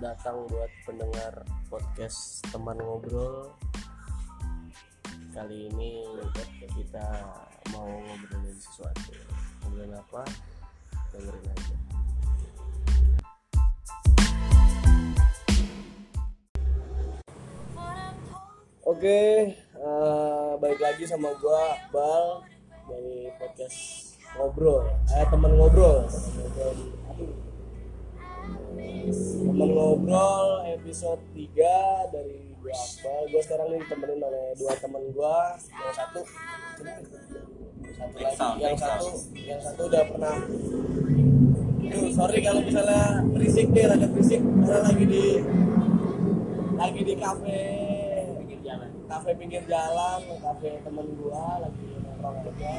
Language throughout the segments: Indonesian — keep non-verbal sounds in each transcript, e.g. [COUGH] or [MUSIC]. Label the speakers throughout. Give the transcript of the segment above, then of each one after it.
Speaker 1: datang buat pendengar podcast teman ngobrol. Kali ini kita mau ngobrolin sesuatu. Ngobrolin apa? Dengerin aja. Oke, eh, balik lagi sama gua Bal dari podcast ngobrol. Eh. Teman ngobrol. Teman ngobrol episode 3 dari gua Akbal. Gua sekarang nih ditemenin oleh dua teman gua. Yang satu satu lagi, yang satu yang satu udah pernah Aduh, sorry kalau misalnya berisik deh, ada berisik. Karena lagi di lagi di kafe pinggir jalan kafe pinggir jalan kafe temen gua lagi nongkrong aja.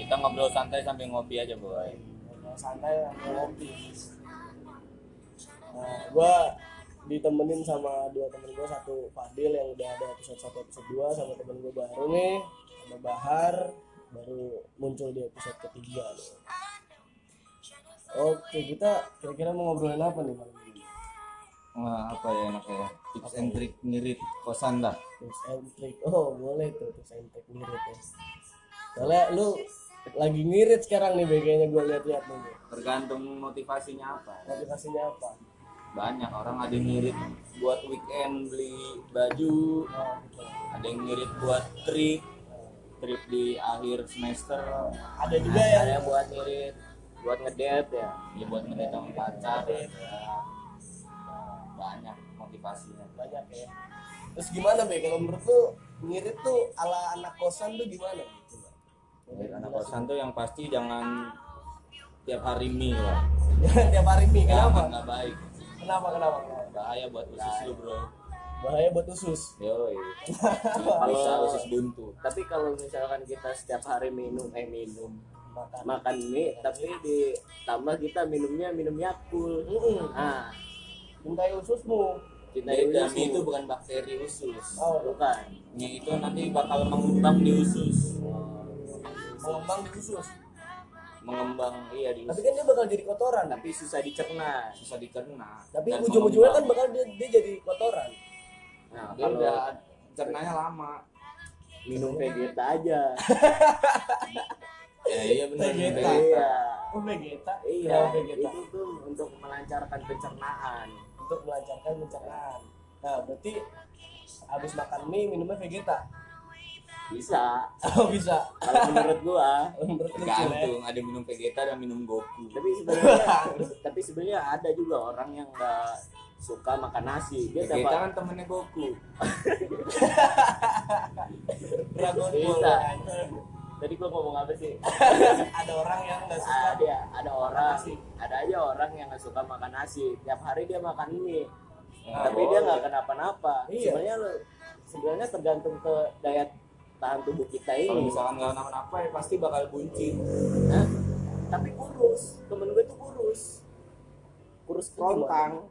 Speaker 2: Kita ngobrol santai sambil ngopi aja boy.
Speaker 1: Ngobrol santai sambil ngopi nah gua ditemenin sama dua temen gua satu Fadil yang udah ada episode satu episode dua sama temen gua baru nih ada Bahar baru muncul di episode ketiga nih. Oke kita kira-kira mau ngobrolin apa nih malam ini?
Speaker 2: Wah, apa ya enaknya ya? Tips and trick ngirit kosan dah.
Speaker 1: Tips and trick. Oh boleh tuh tips and trick ngirit ya. Soalnya lu lagi ngirit sekarang nih BG-nya gue lihat-lihat nih.
Speaker 2: Tergantung motivasinya apa.
Speaker 1: Motivasinya apa
Speaker 2: banyak orang ada yang ngirit buat weekend beli baju ada yang ngirit buat trip trip di akhir semester.
Speaker 1: Ada juga
Speaker 2: ada
Speaker 1: yang
Speaker 2: buat ngirit buat ngedate ya. Ya buat ngedate sama pacar. Ya. banyak motivasinya.
Speaker 1: Banyak ya. Terus gimana be? Kalau menurut lu ngirit tuh ala anak kosan tuh gimana? Gitu?
Speaker 2: Ngirit anak kosan tuh yang pasti jangan tiap hari mie lah [LAUGHS]
Speaker 1: tiap hari mie
Speaker 2: Ya,
Speaker 1: kenapa?
Speaker 2: nggak baik
Speaker 1: kenapa kenapa?
Speaker 2: Bahaya buat usus lu bro.
Speaker 1: Bahaya buat usus.
Speaker 2: Yoi. [LAUGHS] bisa usus buntu.
Speaker 3: Tapi kalau misalkan kita setiap hari minum eh minum.
Speaker 1: Makan.
Speaker 3: Makan mie tapi ditambah kita minumnya minum yakul
Speaker 1: Mm-mm.
Speaker 3: nah
Speaker 1: cintai ususmu.
Speaker 2: Beda,
Speaker 3: itu
Speaker 2: mie itu bukan bakteri usus.
Speaker 1: Oh.
Speaker 3: Bukan.
Speaker 2: Mie itu nanti bakal mengembang di usus.
Speaker 1: Mengembang di usus
Speaker 2: mengembang iya di
Speaker 1: tapi kan dia bakal jadi kotoran.
Speaker 3: Tapi susah dicerna
Speaker 2: susah dicerna.
Speaker 1: Tapi
Speaker 2: Dan
Speaker 1: ujung-ujungnya kan bakal dia, dia jadi kotoran.
Speaker 3: Nah
Speaker 2: dia
Speaker 3: kalau
Speaker 2: udah cernanya lama.
Speaker 3: Minum vegeta aja. [LAUGHS]
Speaker 2: Ya iya benar
Speaker 1: Vegeta.
Speaker 3: iya.
Speaker 1: Oh vegeta?
Speaker 3: Iya
Speaker 1: Oh, vegeta?
Speaker 3: itu tuh untuk melancarkan pencernaan.
Speaker 1: Untuk melancarkan pencernaan. Nah berarti habis makan mie minumnya vegeta
Speaker 3: bisa.
Speaker 1: Oh bisa.
Speaker 3: Kalau menurut gua [LAUGHS]
Speaker 1: menurut ya?
Speaker 2: tergantung. Ada minum Vegeta dan minum Goku.
Speaker 3: Tapi sebenarnya [LAUGHS] tapi sebenarnya ada juga orang yang nggak suka makan nasi. Dia
Speaker 2: Vegeta
Speaker 3: dapat
Speaker 2: kan temennya Goku. [LAUGHS]
Speaker 1: Dragon Ball kan.
Speaker 3: tadi gua ngomong apa sih?
Speaker 1: Ada orang yang nggak suka.
Speaker 3: Ada ada orang.
Speaker 1: nasi.
Speaker 3: ada aja orang yang nggak suka makan nasi. Tiap hari dia makan mie
Speaker 2: Ya,
Speaker 3: tapi dia nggak kenapa-napa.
Speaker 1: Iya.
Speaker 3: sebenarnya lu sebenarnya tergantung ke daya tahan tubuh kita
Speaker 2: kalau
Speaker 3: ini
Speaker 2: misalkan nggak kenapa-napa ya pasti bakal buncit.
Speaker 3: Hah? tapi kurus. Temen gue tuh kurus. Kurus kerontang.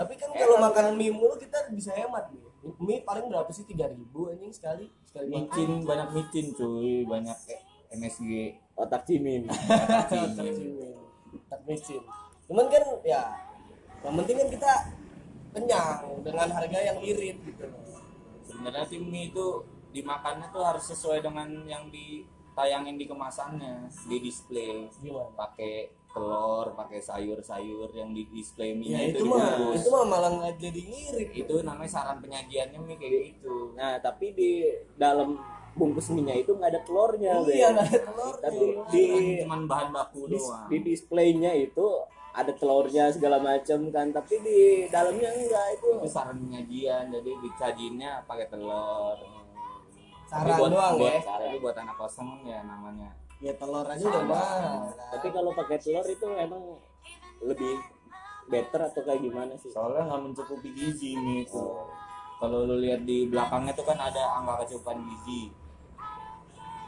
Speaker 1: tapi kan kalau makan mie mulu kita bisa hemat nih mie paling berapa sih? Tiga ribu anjing sekali. Sekali makan.
Speaker 2: Micin banyak micin cuy. Banyak eh, MSG
Speaker 3: otak cimin. [LAUGHS]
Speaker 1: Tercimin tak micin cuman kan ya yang penting kan kita kenyang dengan harga yang irit gitu.
Speaker 2: Sebenarnya sih mie itu dimakannya tuh harus sesuai dengan yang ditayangin di kemasannya di display.
Speaker 1: Gimana
Speaker 2: pakai telur pakai sayur-sayur yang di display mie
Speaker 1: ya itu
Speaker 2: itu,
Speaker 1: mah itu mah malah nggak jadi ngirit.
Speaker 2: Itu namanya saran penyajiannya mie kayak gitu.
Speaker 3: Nah tapi di dalam bungkus minyak itu nggak ada telurnya
Speaker 1: iya nggak ada telur
Speaker 3: tapi di
Speaker 2: cuman bahan baku
Speaker 3: di,
Speaker 2: doang.
Speaker 3: di displaynya itu ada telurnya segala macam kan tapi di dalamnya enggak itu.
Speaker 2: Itu saran penyajian jadi disajiinnya pakai telur
Speaker 1: saran
Speaker 2: buat,
Speaker 1: doang
Speaker 2: buat,
Speaker 1: ya.
Speaker 2: tapi buat anak kosong ya namanya.
Speaker 1: Ya telur aja udah mahal
Speaker 3: tapi kalau pakai telur itu emang lebih better atau kayak gimana sih?
Speaker 2: Soalnya nggak mencukupi gizi mie itu kalau lu lihat di belakangnya tuh kan ada angka kecukupan gizi.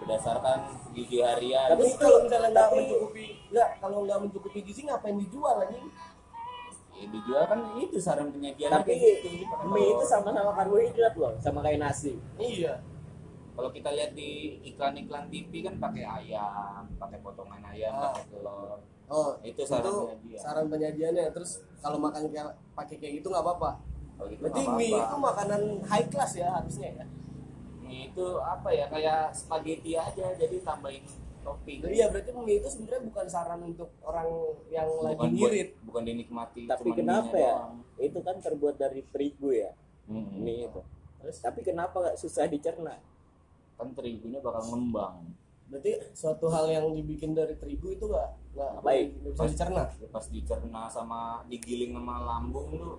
Speaker 2: Berdasarkan gizi harian.
Speaker 1: Tapi
Speaker 3: itu-
Speaker 1: kalau misalnya nggak
Speaker 3: tapi-
Speaker 1: mencukupi nggak kalau nggak mencukupi gizi ngapain dijual anjing?
Speaker 2: Ya dijual kan itu saran penyajian
Speaker 3: tapi mie itu sama-sama karbohidrat loh. Sama kayak nasi.
Speaker 1: Iya
Speaker 2: kalau kita lihat di iklan-iklan TV kan pakai ayam pakai potongan ayam
Speaker 1: Ah.
Speaker 2: pakai telur
Speaker 1: oh
Speaker 2: Itu saran penyajian.
Speaker 1: saran penyajiannya terus kalau makan kayak pakai kayak gitu nggak apa-apa
Speaker 2: Kalau gitu
Speaker 1: berarti
Speaker 2: nggak
Speaker 1: mie
Speaker 2: apa-apa.
Speaker 1: itu makanan high class ya harusnya ya
Speaker 2: Mie itu apa ya kayak spaghetti aja jadi tambahin topping.
Speaker 1: iya berarti mie itu sebenarnya bukan saran untuk orang yang lagi
Speaker 2: bukan buat-
Speaker 1: ngirit
Speaker 2: bukan dinikmati
Speaker 3: Tapi kenapa ya?
Speaker 2: doang.
Speaker 3: Itu kan terbuat dari terigu ya,
Speaker 2: Mm-mm.
Speaker 3: mie itu.
Speaker 1: terus
Speaker 3: Tapi kenapa susah dicerna?
Speaker 2: Kan terigunya bakal ngembang
Speaker 1: berarti suatu hal yang dibikin dari terigu itu nggak nggak
Speaker 3: Baik.
Speaker 1: nggak bisa dicerna
Speaker 2: Ya, pas dicerna sama digiling sama lambung tuh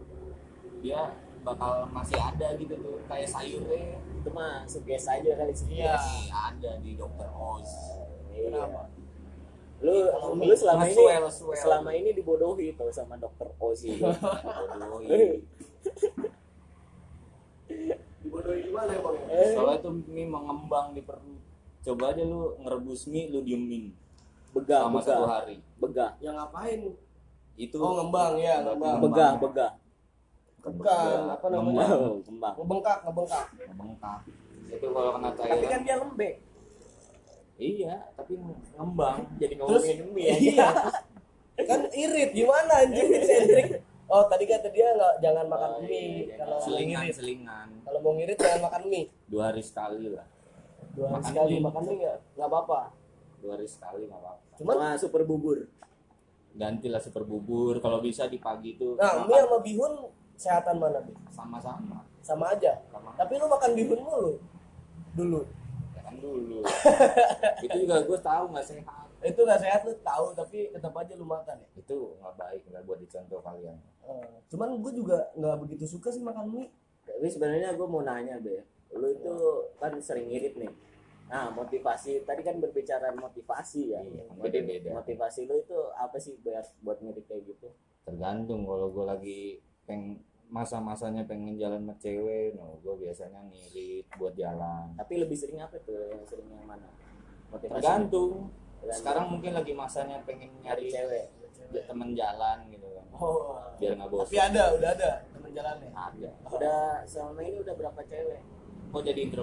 Speaker 2: dia bakal masih ada gitu tuh kayak sayurnya
Speaker 3: Itu mah suges aja kali sih.
Speaker 1: Iya.
Speaker 2: masih ada di dokter Oz
Speaker 3: Iya.
Speaker 1: Kenapa?
Speaker 3: Lu
Speaker 1: Kalau
Speaker 3: lu
Speaker 1: mie,
Speaker 3: selama ini
Speaker 2: swell, swell.
Speaker 3: selama ini dibodohi tuh sama dokter Ozi. [LAUGHS]
Speaker 2: Bodohi. [LAUGHS]
Speaker 1: dibodohi gimana ya bang
Speaker 3: Eh.
Speaker 2: soalnya tuh mie mengembang di perut. Coba aja lu ngerebus mie lu diemin.
Speaker 3: Begah,
Speaker 2: satu
Speaker 3: begah,
Speaker 2: hari.
Speaker 3: Begah,
Speaker 1: yang ngapain?
Speaker 2: Itu
Speaker 1: Oh, ngembang, ya, ngembang.
Speaker 3: begah, begah.
Speaker 1: bukan apa namanya?
Speaker 2: Ngembang.
Speaker 3: Oh, kembang.
Speaker 1: ngebengkak ngebengkak.
Speaker 2: Ngebengkak. itu kalau kena
Speaker 3: Tapi
Speaker 2: cairan.
Speaker 3: kan dia lembek.
Speaker 2: iya tapi ngembang.
Speaker 3: Jadi ngomongin mie
Speaker 1: iya. Kan irit gimana anjing? [LAUGHS] Sentrik oh tadi kata dia nggak jangan makan
Speaker 3: Oh,
Speaker 1: mie.
Speaker 3: iya,
Speaker 1: kalau mau
Speaker 2: selingan
Speaker 1: ngirit.
Speaker 2: selingan.
Speaker 1: Kalau mau ngirit jangan makan mie.
Speaker 2: Dua hari sekali lah.
Speaker 1: Dua hari
Speaker 2: Makan
Speaker 1: sekali
Speaker 2: mie.
Speaker 1: makan mie nggak? Nggak apa-apa?
Speaker 2: Dua hari sekali nggak apa-apa.
Speaker 1: Cuman
Speaker 3: Cuma super bubur.
Speaker 2: gantilah super bubur. Kalau bisa di pagi tuh
Speaker 1: nah
Speaker 2: makan.
Speaker 1: mie sama bihun sehatan mana Bi?
Speaker 2: sama-sama.
Speaker 1: Sama aja.
Speaker 2: Sama.
Speaker 1: Tapi lu makan bihun mulu. Dulu.
Speaker 2: Ya kan dulu. [LAUGHS] Itu juga gue tahu nggak sehat
Speaker 1: itu nggak sehat lu tahu tapi tetap aja lu makan ya
Speaker 2: itu nggak baik nggak buat dicontoh kalian
Speaker 1: Eh, cuman gue juga nggak begitu suka sih makan mie
Speaker 3: Tapi sebenarnya gue mau nanya be, lu itu kan sering ngirit nih. Nah motivasi tadi kan berbicara motivasi ya.
Speaker 2: Iya,
Speaker 3: Jadi
Speaker 2: beda-beda.
Speaker 3: motivasi lu itu apa sih buat buat ngirit kayak gitu?
Speaker 2: tergantung kalau gue lagi peng masa-masanya pengen jalan sama cewek no gue biasanya ngirit buat jalan
Speaker 3: Tapi lebih sering apa tuh? Yang sering yang mana? Motivasi
Speaker 2: tergantung
Speaker 3: Tergantung.
Speaker 2: Sekarang mungkin lagi masanya pengen nyari
Speaker 3: cewek.
Speaker 2: temen jalan gitu kan.
Speaker 1: Oh
Speaker 2: biar nggak bosan.
Speaker 1: Tapi ada udah ada teman jalannya?
Speaker 2: Ada.
Speaker 3: Udah selama ini udah berapa cewek?
Speaker 2: kok jadi intro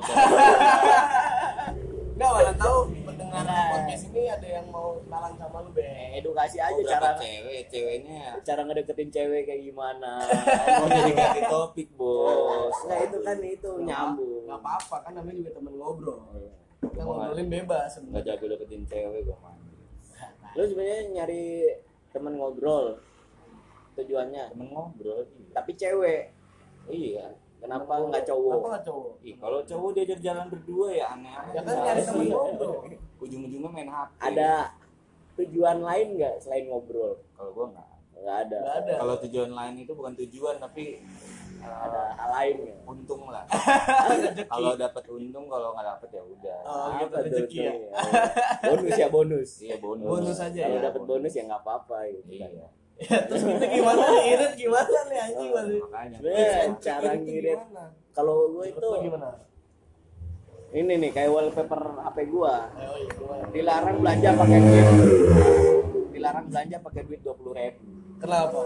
Speaker 1: Enggak, [LAUGHS] mana tahu pendengar podcast ini ada yang mau kenalan sama lu, Be.
Speaker 3: Eh, edukasi aja
Speaker 2: berapa
Speaker 3: cara
Speaker 2: cewek? Ceweknya
Speaker 3: cara ngedeketin cewek kayak gimana. [LAUGHS]
Speaker 2: mau jadi ganti topik bos.
Speaker 3: Nah itu kan itu. Nyambung.
Speaker 1: Enggak apa-apa, kan namanya juga temen ngobrol.
Speaker 2: Nggak-
Speaker 1: ngobrolin bebas
Speaker 2: nggak
Speaker 1: sebenarnya.
Speaker 2: jago deketin cewek gue mah
Speaker 3: Lu sebenarnya nyari temen ngobrol tujuannya,
Speaker 2: temen ngobrol iya.
Speaker 3: tapi cewek.
Speaker 2: iya
Speaker 3: Kenapa nggak
Speaker 1: Kenapa
Speaker 3: cowok?
Speaker 1: nggak cowok?
Speaker 2: Ih, kalau cowok diajak jalan berdua ya aneh.
Speaker 1: Ya kan nyari temen ngobrol.
Speaker 2: Ujung-ujungnya main HP.
Speaker 3: Ada tujuan lain nggak selain ngobrol?
Speaker 2: Kalau gua enggak.
Speaker 3: Nggak ada.
Speaker 1: Nggak ada.
Speaker 2: Kalau tujuan lain itu bukan tujuan tapi
Speaker 3: Ada hal lain nggak?
Speaker 2: untung lah. [LAUGHS] kalau dapat untung, kalau nggak dapat ya udah.
Speaker 1: Oh, gitu rezeki ya.
Speaker 3: tuh? bonus ya bonus.
Speaker 2: Iya bonus.
Speaker 1: Bonus aja
Speaker 3: Kalau
Speaker 1: ya.
Speaker 3: dapat bonus ya nggak apa-apa gitu. kan.
Speaker 2: Iya.
Speaker 1: Ya, terus kita gimana nih? Irit gimana nih anjing
Speaker 3: Oh,
Speaker 1: masih?
Speaker 2: Makanya.
Speaker 1: Irit
Speaker 3: cara ngirit kalau gue itu
Speaker 1: gimana?
Speaker 3: ini nih kayak wallpaper HP gua
Speaker 1: Oh iya,
Speaker 3: dilarang belanja pakai duit dilarang belanja pakai duit dua puluh ribu
Speaker 1: Kenapa?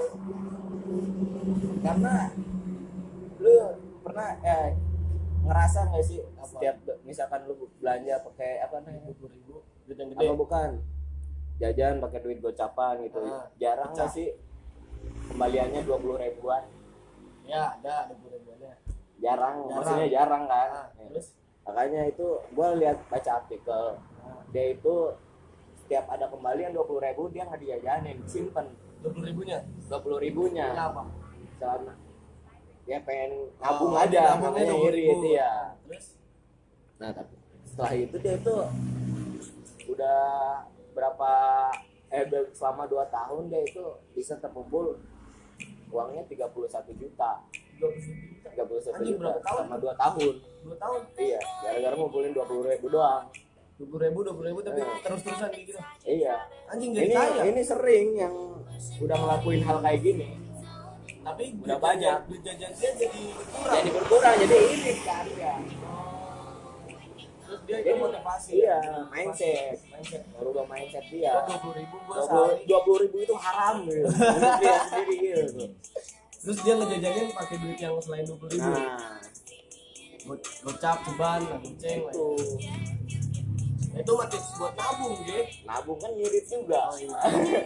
Speaker 3: karena lu pernah eh, ngerasa nggak sih
Speaker 1: Apa?
Speaker 3: setiap misalkan lu belanja pakai apa namanya
Speaker 1: Dua ribu, duit yang gede.
Speaker 3: apa bukan jajan pakai duit gocapan gitu
Speaker 1: Ah,
Speaker 3: jarang nggak sih kembaliannya dua puluh ribuan
Speaker 1: Ya, ada, ada dua ribuannya.
Speaker 3: jarang,
Speaker 1: Jarang.
Speaker 3: maksudnya jarang kan
Speaker 1: Nah,
Speaker 3: Ya.
Speaker 1: terus?
Speaker 3: makanya itu gua lihat baca artikel
Speaker 1: Nah,
Speaker 3: dia itu setiap ada kembalian dua puluh ribu dia nggak dijajanin simpen
Speaker 1: dua puluh ribunya.
Speaker 3: dua puluh ribunya
Speaker 1: Kenapa?
Speaker 3: selama dia pengen nabung
Speaker 1: Oh,
Speaker 3: aja
Speaker 1: nabungnya
Speaker 3: makanya
Speaker 1: 20.000.
Speaker 3: iri itu ya
Speaker 1: Terus?
Speaker 3: nah tapi setelah itu dia itu udah berapa eh selama dua tahun dia itu bisa terkumpul uangnya 31 juta
Speaker 1: 30 juta.
Speaker 3: 31
Speaker 1: Anjing,
Speaker 3: juta selama dua tahun
Speaker 1: Dua tahun.
Speaker 3: iya gara-gara ngumpulin 20 ribu doang
Speaker 1: Dua puluh ribu, dua puluh ribu, tapi
Speaker 3: Eh.
Speaker 1: terus-terusan kayak gitu.
Speaker 3: iya
Speaker 1: Anjing jadi
Speaker 3: ini
Speaker 1: kaya.
Speaker 3: ini sering yang udah ngelakuin hal kayak gini
Speaker 1: Tapi
Speaker 3: Udah banyak.
Speaker 1: jajan- Duit jajan dia jadi berkurang.
Speaker 3: jadi berkurang jadi ini kan ya
Speaker 1: Terus dia itu motivasi.
Speaker 3: iya,
Speaker 1: ya?
Speaker 3: mindset.
Speaker 1: Mindset.
Speaker 3: merubah mindset dia
Speaker 1: Dua puluh ribu gua
Speaker 3: dua puluh ribu itu haram gitu dia sendiri gitu
Speaker 1: Terus dia ngejajanin pakai duit yang selain dua puluh ribu.
Speaker 3: nah
Speaker 1: Go- Gocap, ceban, goceng.
Speaker 3: itu
Speaker 1: itu mah tips buat nabung ge.
Speaker 3: Nabung kan ngirit juga.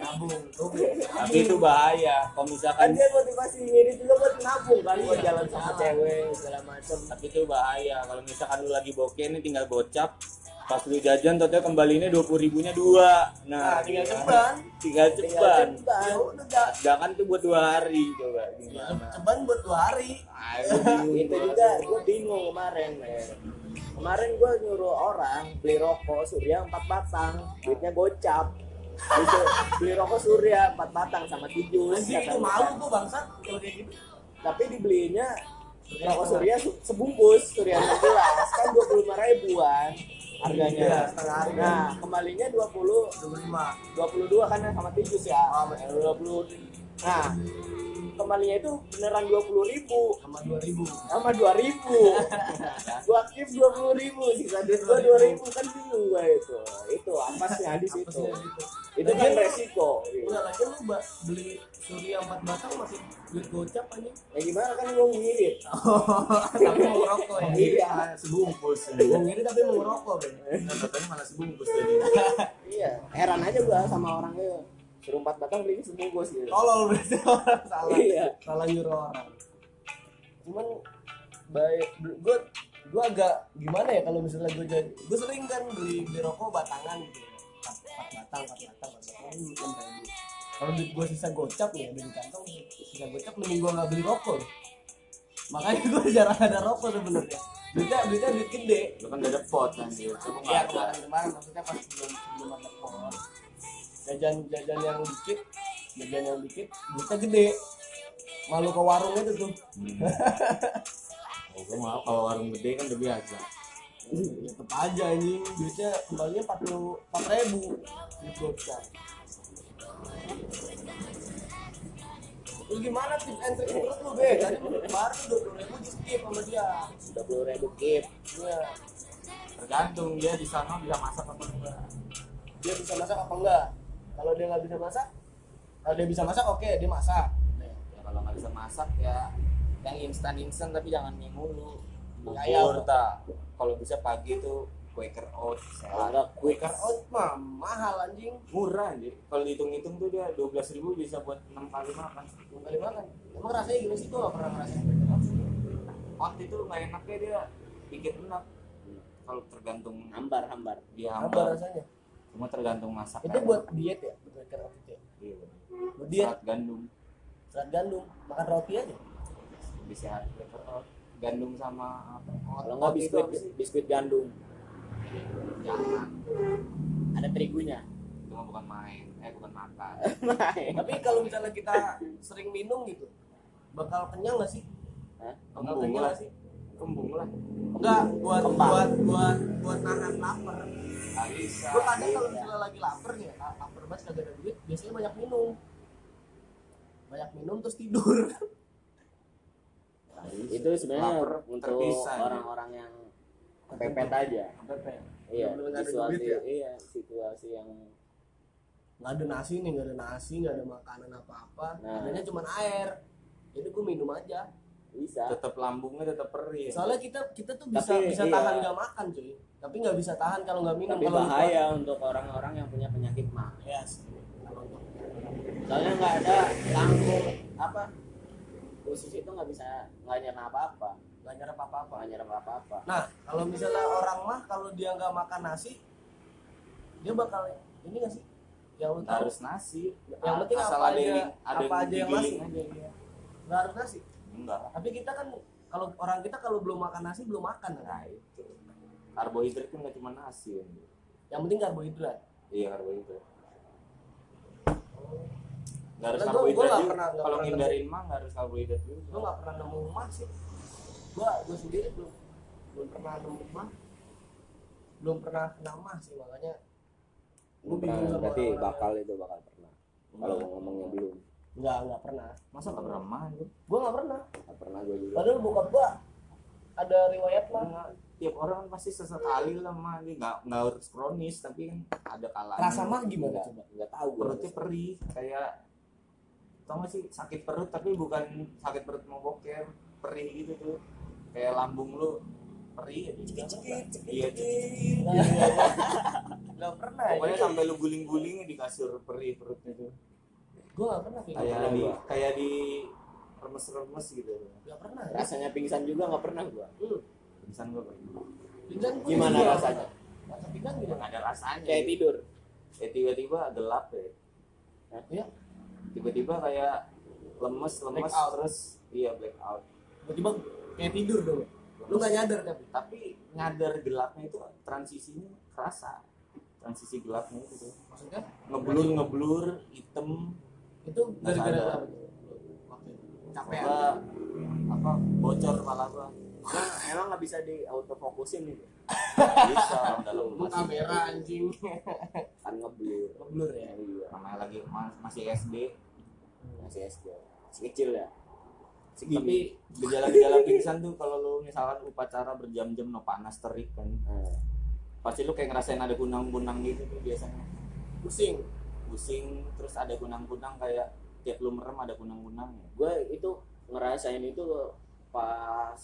Speaker 1: Nabung tuh
Speaker 2: tapi itu bahaya. Kalau
Speaker 3: kan
Speaker 2: misalkan
Speaker 3: dia motivasi ngirit juga buat nabung kan buat jalan sama cewek segala macem.
Speaker 2: tapi itu bahaya. Kalau misalkan lu lagi bokeh nih tinggal gocap pas lu jajan total kembalinya dua puluh ribunya dua.
Speaker 1: Nah
Speaker 2: nah
Speaker 1: tinggal
Speaker 2: gimana?
Speaker 1: ceban.
Speaker 2: Tinggal ceban.
Speaker 3: ceban.
Speaker 1: ya
Speaker 2: sedangkan tuh buat dua hari coba. Gimana
Speaker 1: ceban buat dua hari.
Speaker 2: Aduh, [LAUGHS]
Speaker 3: itu juga gue bingung kemarin men kemarin gue nyuruh orang beli rokok surya empat batang. Duitnya gocap. Itu beli rokok surya empat batang sama tujuh
Speaker 1: anjing itu malu tuh bangsat kalau kayak gitu.
Speaker 3: Tapi dibelinya rokok surya se- sebungkus surya 16 kan dua puluh lima ribuan harganya.
Speaker 1: Harga.
Speaker 3: nah kembalinya 20
Speaker 1: dua puluh lima.
Speaker 3: 22 kan ya sama tijus ya.
Speaker 1: Oh,
Speaker 3: Eh, 20 kembalinya itu beneran 20 ribu.
Speaker 1: Sama dua ribu.
Speaker 3: Sama 2 ribu. [LAUGHS] Gua keep 20 ribu sisa duit gua 2 ribu. kan bingung gua itu. Itu apa sih
Speaker 1: Apesnya gitu
Speaker 3: itu kan resiko
Speaker 1: Enggak lagi lu mbak beli surya empat batang masih duit gocap anjing.
Speaker 3: Ya gimana kan gua ngirit. [LAUGHS]
Speaker 1: Tapi mau ngerokok ya?
Speaker 3: Iya
Speaker 2: sebungkus
Speaker 1: mau ngirit tapi mau ngerokok Ben.
Speaker 2: Nah, katanya malah sebungkus tadi
Speaker 3: iya heran aja gua sama orangnya suruh 4 batang beli sebungkus gitu.
Speaker 1: Tolol berarti orang salah.
Speaker 3: Iya.
Speaker 1: salah nyuruh orang. Cuman baik gue gue agak gimana ya kalau misalnya gue jadi gue sering kan beli beli rokok batangan gitu. Ya empat empat batang empat batang empat batang ini enam ribu kalau duit gue sisa gocap nih ada di kantong sisa gocap mending gue nggak beli rokok. Makanya gue [LAUGHS] jarang ada rokok sebenarnya. Duitnya duitnya duit gede.
Speaker 2: Lu kan gak ada pot anjir. Coba
Speaker 1: ya
Speaker 2: nggak ada.
Speaker 1: kemarin kemarin maksudnya pas sebelum sebelum ada pohon jajan jajan yang dikit jajan yang dikit duitnya gede malu ke warung itu tuh [LAUGHS]
Speaker 2: Oh, gue mau kalau warung gede kan udah biasa.
Speaker 1: ya tetep aja anjing duitnya kembalinya empat puluh empat ribu duit gocap Terus gimana tips and trick menurut lu be? Tadi lu baru dua puluh ribu di skip sama dia.
Speaker 3: 20 ribu keep
Speaker 1: Iya.
Speaker 2: Tergantung dia di sana bisa masak apa enggak.
Speaker 1: Dia bisa masak apa enggak? Kalau dia nggak bisa masak, kalau dia bisa masak oke dia masak.
Speaker 2: Ya kalau nggak bisa masak ya yang instan instan tapi jangan mie mulu.
Speaker 1: Kayak
Speaker 2: Bubur tak. Kalau bisa pagi tuh Quaker
Speaker 3: enggak quick
Speaker 1: Quaker oat mah mahal anjing.
Speaker 2: Murah anjir. Kalau dihitung-hitung tuh dia 12.000 ribu bisa buat 6 kali makan.
Speaker 1: Belum kali makan. Emang rasanya gimana sih? Gua nggak pernah ngerasain Quaker oat.
Speaker 2: Oat itu nggak enaknya dia bikin enak. Kalau tergantung
Speaker 3: hambar hambar
Speaker 2: dia
Speaker 1: Apa
Speaker 2: hambar.
Speaker 1: rasanya?
Speaker 2: Cuma tergantung masak.
Speaker 1: Itu buat diet ya, itu. ya?
Speaker 2: Iya.
Speaker 1: Buat diet,
Speaker 2: Serat gandum.
Speaker 1: serat gandum, makan roti aja.
Speaker 2: Lebih sehat. Gandum sama apa?
Speaker 3: kalau enggak
Speaker 2: Oat itu
Speaker 3: biskuit biskuit gandum
Speaker 2: Jangan.
Speaker 3: ada terigunya
Speaker 2: Itu mah bukan main. Eh bukan makan. [LAUGHS]
Speaker 1: Tapi kalau misalnya kita sering minum gitu, bakal kenyang nggak sih?
Speaker 3: Hah?
Speaker 1: Bakal
Speaker 2: Kembung
Speaker 1: kenyang
Speaker 2: lah.
Speaker 1: nggak sih?
Speaker 2: Kembung lah.
Speaker 1: Enggak, buat
Speaker 3: Kembang.
Speaker 1: buat buat buat nahan lapar. Gue kadang kalau misalnya lagi lapar nih, la- lapar banget kagak ada duit, biasanya banyak minum. Banyak minum terus tidur.
Speaker 3: itu sebenarnya untuk
Speaker 2: ya.
Speaker 3: orang-orang yang pepet aja iya
Speaker 1: nggak ada
Speaker 3: situasi
Speaker 1: duit ya?
Speaker 3: iya situasi yang
Speaker 1: nggak ada nasi nih, nggak ada nasi, nggak ada makanan apa-apa.
Speaker 3: Nah.
Speaker 1: Adanya cuma air. Jadi gue minum aja.
Speaker 3: bisa
Speaker 2: Tetap lambungnya tetap perih.
Speaker 1: Soalnya kita kita tuh bisa
Speaker 3: Tapi,
Speaker 1: bisa
Speaker 3: iya.
Speaker 1: tahan nggak makan cuy. Tapi nggak bisa tahan kalau nggak minum.
Speaker 3: tapi
Speaker 1: Kalau
Speaker 3: bahaya untuk orang-orang yang punya penyakit mah
Speaker 1: kuat- Yes.
Speaker 3: Soalnya nggak ada lambung apa khusus itu nggak bisa nggak nyerap apa-apa
Speaker 1: nggak nyerap apa-apa.
Speaker 3: nggak nyerap apa-apa
Speaker 1: Nah, kalau misalnya orang mah kalau dia nggak makan nasi, dia bakal ini nggak sih? Yang lu tahu
Speaker 2: harus nasi.
Speaker 1: Yang penting
Speaker 2: Asal
Speaker 1: apa
Speaker 2: ada
Speaker 1: aja-
Speaker 2: yang ada
Speaker 1: apa aja yang
Speaker 2: aja dia.
Speaker 1: nggak harus nasi.
Speaker 2: Enggak.
Speaker 1: Tapi kita kan kalau orang kita kalau belum makan nasi belum makan
Speaker 2: Nah itu. Karbohidrat kan nggak cuma nasi. kan.
Speaker 1: Yang penting karbohidrat.
Speaker 2: Iya karbohidrat. Nggak harus
Speaker 1: Karena gua- gua
Speaker 2: karbohidrat
Speaker 1: nggak
Speaker 2: juga.
Speaker 1: pernah- nggak
Speaker 2: Kalau ngindarin mah nggak harus karbohidrat juga.
Speaker 1: Gue nggak pernah nemu mah sih. Gua gue sendiri belum belum pernah nemu mah. Belum pernah kena mah sih makanya. Gue bingung sama
Speaker 3: berarti
Speaker 1: orang-orang
Speaker 3: bakal itu bakal pernah kalau ngomongnya belum
Speaker 1: Nggak nggak pernah.
Speaker 2: Masa nggak pernah mah?
Speaker 1: Gue nggak pernah.
Speaker 3: nggak pernah gue juga
Speaker 1: Padahal bokap gua ada riwayat mah.
Speaker 2: Tiap orang kan pasti sesekali lah mah nggak nggak harus kronis tapi kan ada kalanya.
Speaker 1: Rasa mah gimana? Coba?
Speaker 3: nggak tahu. Gue
Speaker 2: perutnya perih kayak tau gak sih sakit perut tapi bukan sakit perut mau boker perih gitu tuh. Kayak lambung lu perih aja.
Speaker 1: cekit
Speaker 2: Iya,
Speaker 1: cekit [LAUGHS] nggak pernah
Speaker 2: pokoknya
Speaker 1: ya.
Speaker 2: sampai lu guling-guling di kasur perih perutnya tuh.
Speaker 1: Gue nggak pernah kayak
Speaker 2: kayak
Speaker 1: gitu.
Speaker 2: di kayak di remes-remes gitu.
Speaker 1: Nggak pernah.
Speaker 3: Rasanya pingsan juga nggak pernah gua.
Speaker 1: Hmm.
Speaker 2: Pingsan Pak.
Speaker 1: Pingsan
Speaker 3: Gimana
Speaker 1: juga.
Speaker 3: rasanya?
Speaker 1: rasa pingsan gimana?
Speaker 2: Ada rasanya.
Speaker 3: Kayak tidur.
Speaker 2: Ya tiba-tiba gelap ya.
Speaker 1: Ya
Speaker 2: tiba-tiba kayak lemes lemes
Speaker 1: Blackout.
Speaker 2: terus iya blackout.
Speaker 1: Tiba-tiba kayak tidur dong. Lu nggak nyadar tapi
Speaker 2: tapi nyadar gelapnya itu transisinya kerasa. Transisi gelapnya itu.
Speaker 1: Maksudnya?
Speaker 2: Ngeblur ngeblur hitam.
Speaker 1: Itu gara-gara apa? Capek
Speaker 2: apa bocor kepala gua
Speaker 3: emang emang nggak bisa di autofokusin nih?
Speaker 2: Bisa dalam
Speaker 1: kamera anjing.
Speaker 3: Kan ngeblur.
Speaker 1: Ngeblur ya?
Speaker 3: Iya.
Speaker 2: Namanya lagi ma- masih SD
Speaker 3: masih SD masih kecil ya?
Speaker 2: Tapi gejala-gejala pingsan tuh kalau lu misalkan upacara berjam-jam no panas terik kan
Speaker 3: Nah,
Speaker 2: pasti lu kayak ngerasain ada kunang-kunang gitu tuh biasanya.
Speaker 1: Pusing.
Speaker 2: Pusing terus ada kunang-kunang kayak tiap lu merem ada kunang-kunang ya.
Speaker 3: gue itu ngerasain itu pas